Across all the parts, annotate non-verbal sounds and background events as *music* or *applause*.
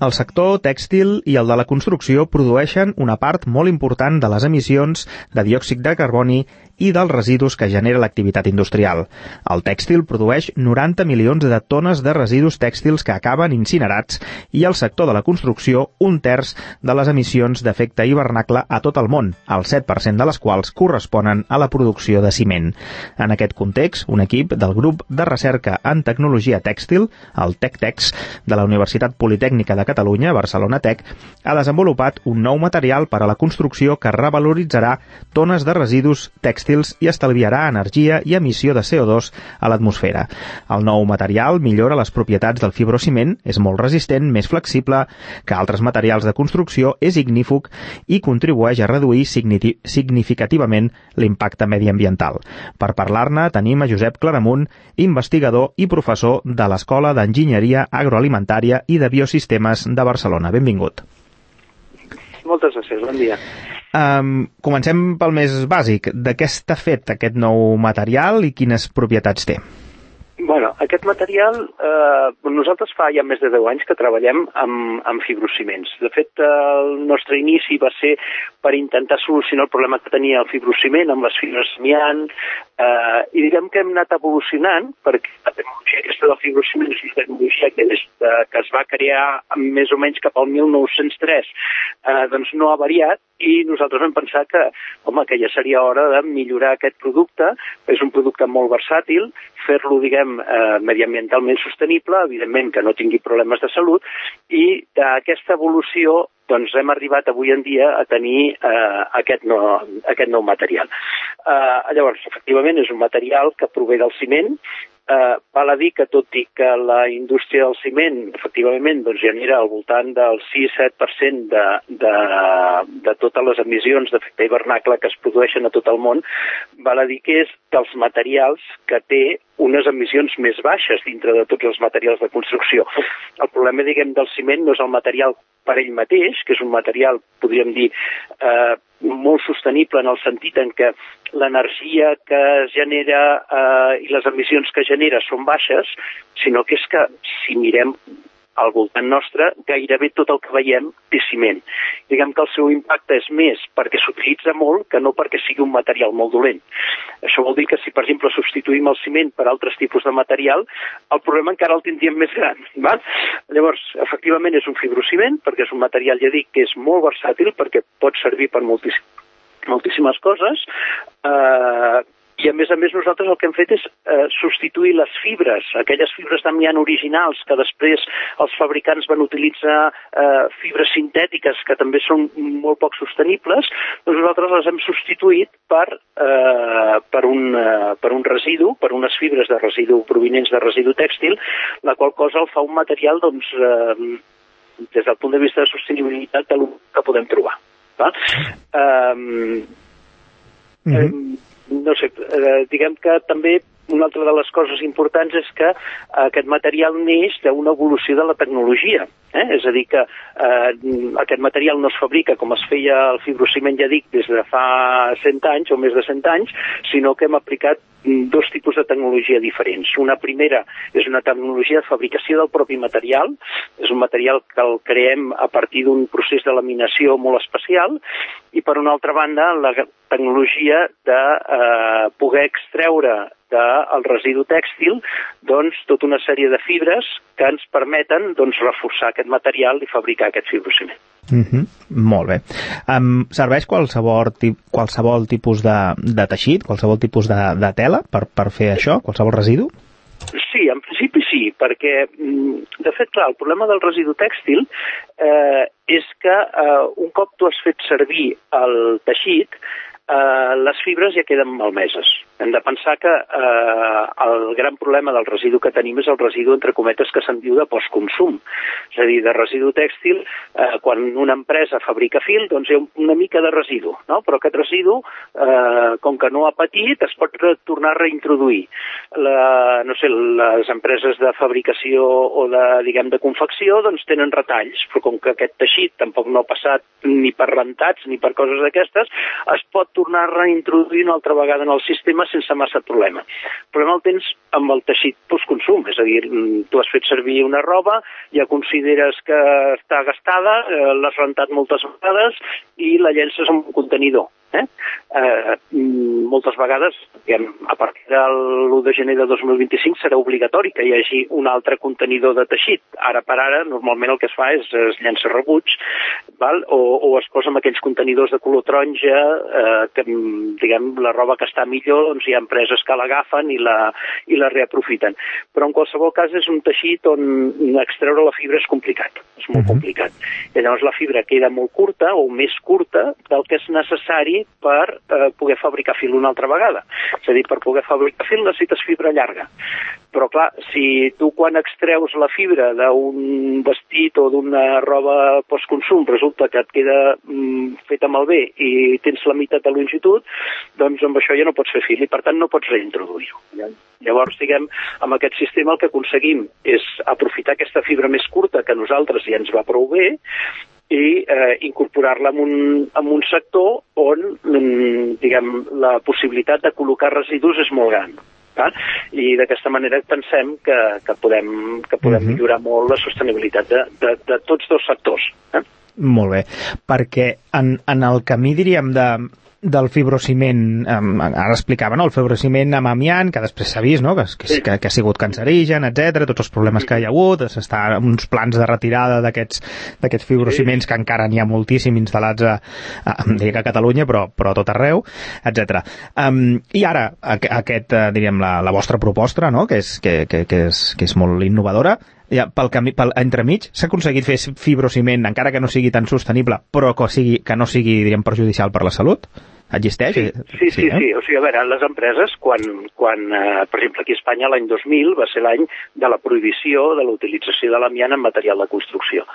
El sector tèxtil i el de la construcció produeixen una part molt important de les emissions de diòxid de carboni i dels residus que genera l'activitat industrial. El tèxtil produeix 90 milions de tones de residus tèxtils que acaben incinerats i el sector de la construcció un terç de les emissions d'efecte hivernacle a tot el món, el 7% de les quals corresponen a la producció de ciment. En aquest context, un equip del grup de recerca en tecnologia tèxtil, el TecTex, de la Universitat Politècnica de Catalunya, Barcelona Tech, ha desenvolupat un nou material per a la construcció que revaloritzarà tones de residus tèxtils i estalviarà energia i emissió de CO2 a l'atmosfera. El nou material millora les propietats del fibrociment, és molt resistent, més flexible que altres materials de construcció, és ignífug i contribueix a reduir significativament l'impacte mediambiental. Per parlar-ne tenim a Josep Claramunt, investigador i professor de l'Escola d'Enginyeria Agroalimentària i de Biosistemes de Barcelona. Benvingut. Moltes gràcies, bon dia. Um, comencem pel més bàsic. De què està fet aquest nou material i quines propietats té? Bueno, aquest material, eh, nosaltres fa ja més de 10 anys que treballem amb, amb fibrociments. De fet, el nostre inici va ser per intentar solucionar el problema que tenia el fibrociment amb les fibres miant, eh, i diguem que hem anat evolucionant, perquè la tecnologia aquesta del fibrociment és una tecnologia que, des de, que es va crear més o menys cap al 1903, eh, doncs no ha variat, i nosaltres vam pensar que, home, que ja seria hora de millorar aquest producte, és un producte molt versàtil, fer-lo, diguem, eh, mediambientalment sostenible, evidentment que no tingui problemes de salut, i d'aquesta evolució doncs hem arribat avui en dia a tenir eh, aquest, no, aquest nou material. Eh, llavors, efectivament, és un material que prové del ciment, eh, val a dir que tot i que la indústria del ciment efectivament doncs, genera al voltant del 6-7% de, de, de totes les emissions d'efecte hivernacle que es produeixen a tot el món, val a dir que és dels materials que té unes emissions més baixes dintre de tots els materials de construcció. El problema, diguem, del ciment no és el material per ell mateix, que és un material, podríem dir, eh, molt sostenible en el sentit en què l'energia que es genera eh, i les emissions que genera són baixes, sinó que és que si mirem al voltant nostre, gairebé tot el que veiem té ciment. Diguem que el seu impacte és més perquè s'utilitza molt que no perquè sigui un material molt dolent. Això vol dir que si, per exemple, substituïm el ciment per altres tipus de material, el problema encara el tindríem més gran. Va? Llavors, efectivament, és un fibrociment, perquè és un material, ja dic, que és molt versàtil, perquè pot servir per moltíssimes moltíssimes coses, eh, i a més a més nosaltres el que hem fet és eh, substituir les fibres, aquelles fibres d'amiant originals que després els fabricants van utilitzar eh, fibres sintètiques que també són molt poc sostenibles, doncs nosaltres les hem substituït per, eh, per, un, eh, per un residu, per unes fibres de residu provinents de residu tèxtil, la qual cosa el fa un material doncs, eh, des del punt de vista de sostenibilitat de que podem trobar. Va? Um, mm -hmm no sé, eh, diguem que també una altra de les coses importants és que aquest material neix d'una evolució de la tecnologia. Eh? És a dir, que eh, aquest material no es fabrica com es feia el fibrociment, ja dic, des de fa 100 anys o més de 100 anys, sinó que hem aplicat dos tipus de tecnologia diferents. Una primera és una tecnologia de fabricació del propi material, és un material que el creem a partir d'un procés de laminació molt especial, i per una altra banda la tecnologia de eh, poder extreure del residu tèxtil doncs, tota una sèrie de fibres que ens permeten doncs, reforçar aquest material i fabricar aquest fibrociment. Mm -hmm. Molt bé. Um, serveix qualsevol, qualsevol tipus de, de teixit, qualsevol tipus de, de tela per, per fer això, qualsevol residu? Sí, en principi sí, perquè, mm, de fet, clar, el problema del residu tèxtil eh, és que eh, un cop tu has fet servir el teixit, eh, les fibres ja queden malmeses. Hem de pensar que eh, el gran problema del residu que tenim és el residu, entre cometes, que se'n diu de postconsum. És a dir, de residu tèxtil, eh, quan una empresa fabrica fil, doncs hi ha una mica de residu, no? però aquest residu, eh, com que no ha patit, es pot tornar a reintroduir. La, no sé, les empreses de fabricació o de, diguem, de confecció, doncs tenen retalls, però com que aquest teixit tampoc no ha passat ni per rentats ni per coses d'aquestes, es pot tornar a reintroduir una altra vegada en el sistema sense massa problema. El problema el tens amb el teixit postconsum, és a dir, mm, tu has fet servir una roba, ja consideres que està gastada, eh, l'has rentat moltes vegades i la llences en un contenidor. Eh? Eh, moltes vegades, diguem, a partir de l'1 de gener de 2025 serà obligatori que hi hagi un altre contenidor de teixit. Ara per ara, normalment el que es fa és es llença rebuig val? O, o es posa en aquells contenidors de color taronja eh, que, diguem, la roba que està millor, doncs hi ha empreses que l'agafen i, la, i la reaprofiten. Però en qualsevol cas és un teixit on extreure la fibra és complicat, és molt uh -huh. complicat. I llavors la fibra queda molt curta o més curta del que és necessari per eh, poder fabricar fil una altra vegada. És a dir, per poder fabricar fil necessites fibra llarga. Però clar, si tu quan extreus la fibra d'un vestit o d'una roba postconsum resulta que et queda mm, feta malbé i tens la meitat de longitud, doncs amb això ja no pots fer fil i per tant no pots reintroduir-ho. Llavors, diguem, amb aquest sistema el que aconseguim és aprofitar aquesta fibra més curta que a nosaltres ja ens va prou bé i eh, incorporar-la en, un, en un sector on, mm, diguem, la possibilitat de col·locar residus és molt gran. Val? I d'aquesta manera pensem que, que podem, que podem uh -huh. millorar molt la sostenibilitat de, de, de tots dos sectors. Eh? Molt bé, perquè en, en el camí, diríem, de, del fibrociment, um, ara explicava, no? el fibrociment amb amiant, que després s'ha vist no? que, que, sí. que, que ha sigut cancerigen, etc tots els problemes que hi ha hagut, s'està uns plans de retirada d'aquests fibrociments sí. que encara n'hi ha moltíssim instal·lats a, a, a, a Catalunya, però, però a tot arreu, etc. Um, I ara, aquest, uh, diríem, la, la vostra proposta, no? que, és, que, que, que, és, que és molt innovadora, ja, pel camí, pel, entremig s'ha aconseguit fer fibrociment, encara que no sigui tan sostenible, però que, sigui, que no sigui, diríem, perjudicial per la salut? Existeix? Sí, sí, sí, sí, eh? sí. O sigui, a veure, les empreses, quan, quan eh, per exemple, aquí a Espanya l'any 2000 va ser l'any de la prohibició de la utilització de l'amiant en material de construcció.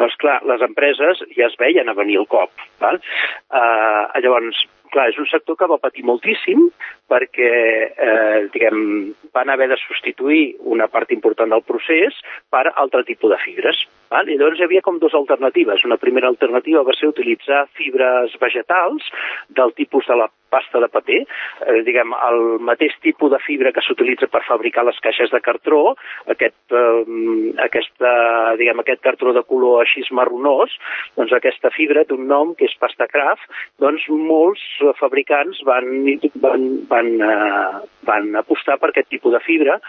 Doncs, clar, les empreses ja es veien a venir el cop. Val? Eh, llavors, clar, és un sector que va patir moltíssim perquè, eh, diguem, van haver de substituir una part important del procés per altre tipus de fibres. Val? I llavors hi havia com dues alternatives. Una primera alternativa va ser utilitzar fibres vegetals del tipus de la pasta de paper, eh, diguem, el mateix tipus de fibra que s'utilitza per fabricar les caixes de cartró, aquest, eh, aquesta, diguem, aquest cartró de color així marronós, doncs aquesta fibra d'un nom que és pasta craft, doncs molts fabricants van, van, van, eh, van apostar per aquest tipus de fibra,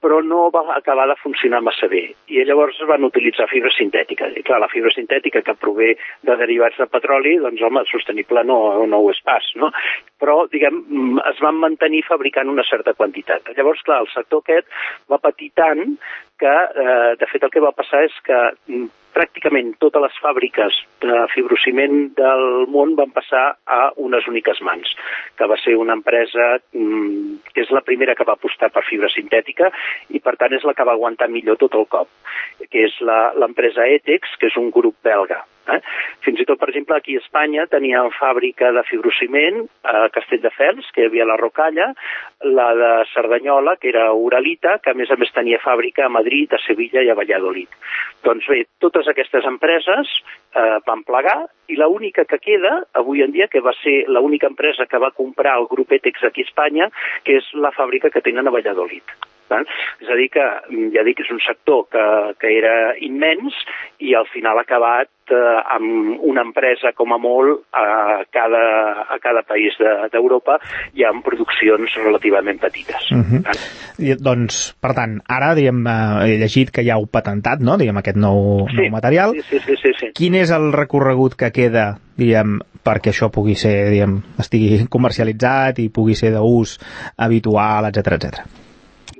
però no va acabar de funcionar massa bé. I llavors van utilitzar fibra sintètica. I clar, la fibra sintètica que prové de derivats de petroli, doncs home, sostenible no, no ho és pas, no? Però, diguem, es van mantenir fabricant una certa quantitat. Llavors, clar, el sector aquest va patir tant que, eh, de fet, el que va passar és que mm, pràcticament totes les fàbriques de fibrociment del món van passar a unes úniques mans, que va ser una empresa mm, que és la primera que va apostar per fibra sintètica i, per tant, és la que va aguantar millor tot el cop, que és l'empresa Etex, que és un grup belga. Eh? Fins i tot, per exemple, aquí a Espanya teníem fàbrica de fibrociment a Castelldefels, que hi havia la Rocalla, la de Cerdanyola, que era Uralita, que a més a més tenia fàbrica a Madrid, a Sevilla i a Valladolid. Doncs bé, totes aquestes empreses eh, van plegar i l'única que queda avui en dia, que va ser l'única empresa que va comprar el grup ETEX aquí a Espanya, que és la fàbrica que tenen a Valladolid. És a dir que, ja dic, és un sector que, que era immens i al final ha acabat eh, amb una empresa com a molt a cada, a cada país d'Europa de, i amb produccions relativament petites. Uh mhm. -huh. I, doncs, per tant, ara diguem, eh, he llegit que ja heu patentat no? diguem, aquest nou, sí, nou material. Sí, sí, sí, sí, sí. Quin és el recorregut que queda diguem, perquè això pugui ser, diguem, estigui comercialitzat i pugui ser d'ús habitual, etc etc.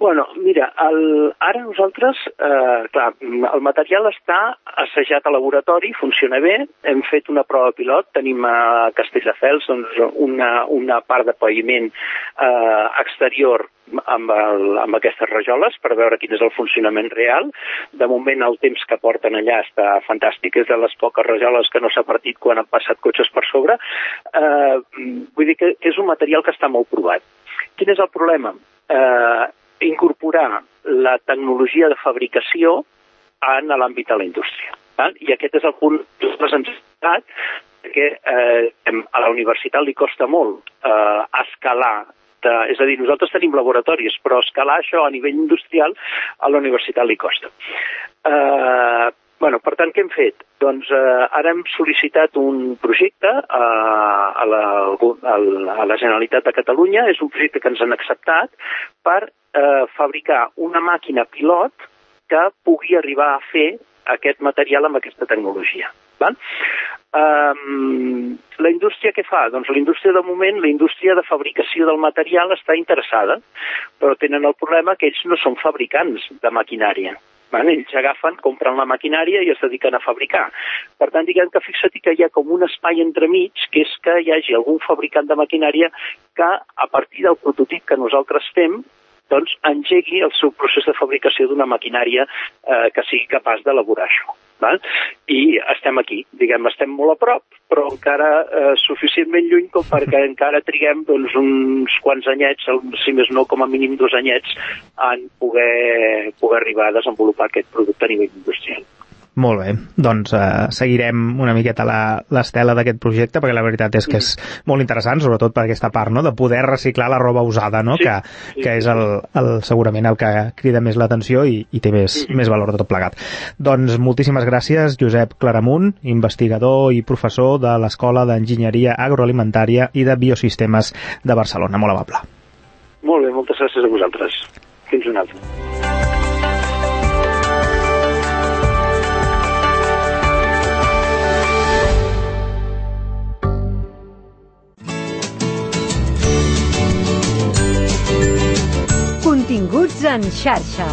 Bueno, mira, el, ara nosaltres, eh, clar, el material està assajat a laboratori, funciona bé, hem fet una prova pilot, tenim a Castelldefels doncs, una, una part de paviment eh, exterior amb, el, amb aquestes rajoles per veure quin és el funcionament real. De moment el temps que porten allà està fantàstic, és de les poques rajoles que no s'ha partit quan han passat cotxes per sobre. Eh, vull dir que és un material que està molt provat. Quin és el problema? Eh, incorporar la tecnologia de fabricació en l'àmbit de la indústria. Val? I aquest és el punt de la necessitat que eh, a la universitat li costa molt eh, escalar de, és a dir, nosaltres tenim laboratoris, però escalar això a nivell industrial a la universitat li costa. Eh, bueno, per tant, què hem fet? Doncs eh, ara hem sol·licitat un projecte a, a, la, a la Generalitat de Catalunya, és un projecte que ens han acceptat per eh, fabricar una màquina pilot que pugui arribar a fer aquest material amb aquesta tecnologia. Val? Um, la indústria què fa? Doncs la indústria de moment, la indústria de fabricació del material està interessada, però tenen el problema que ells no són fabricants de maquinària. Van, ells agafen, compren la maquinària i es dediquen a fabricar. Per tant, diguem que fixa't que hi ha com un espai entremig, que és que hi hagi algun fabricant de maquinària que, a partir del prototip que nosaltres fem, doncs engegui el seu procés de fabricació d'una maquinària eh, que sigui capaç d'elaborar això. Val? I estem aquí, diguem, estem molt a prop, però encara eh, suficientment lluny com perquè *laughs* encara triguem doncs, uns quants anyets, si més no com a mínim dos anyets, en poder, poder arribar a desenvolupar aquest producte a nivell industrial. Molt bé, doncs eh, seguirem una miqueta l'estela d'aquest projecte perquè la veritat és que és molt interessant, sobretot per aquesta part, no?, de poder reciclar la roba usada, no?, sí, que, que és el, el, segurament el que crida més l'atenció i, i té més, sí. més valor de tot plegat. Doncs moltíssimes gràcies, Josep Claramunt, investigador i professor de l'Escola d'Enginyeria Agroalimentària i de Biosistemes de Barcelona. Molt amable. Molt bé, moltes gràcies a vosaltres. Fins una altra. En xarxa.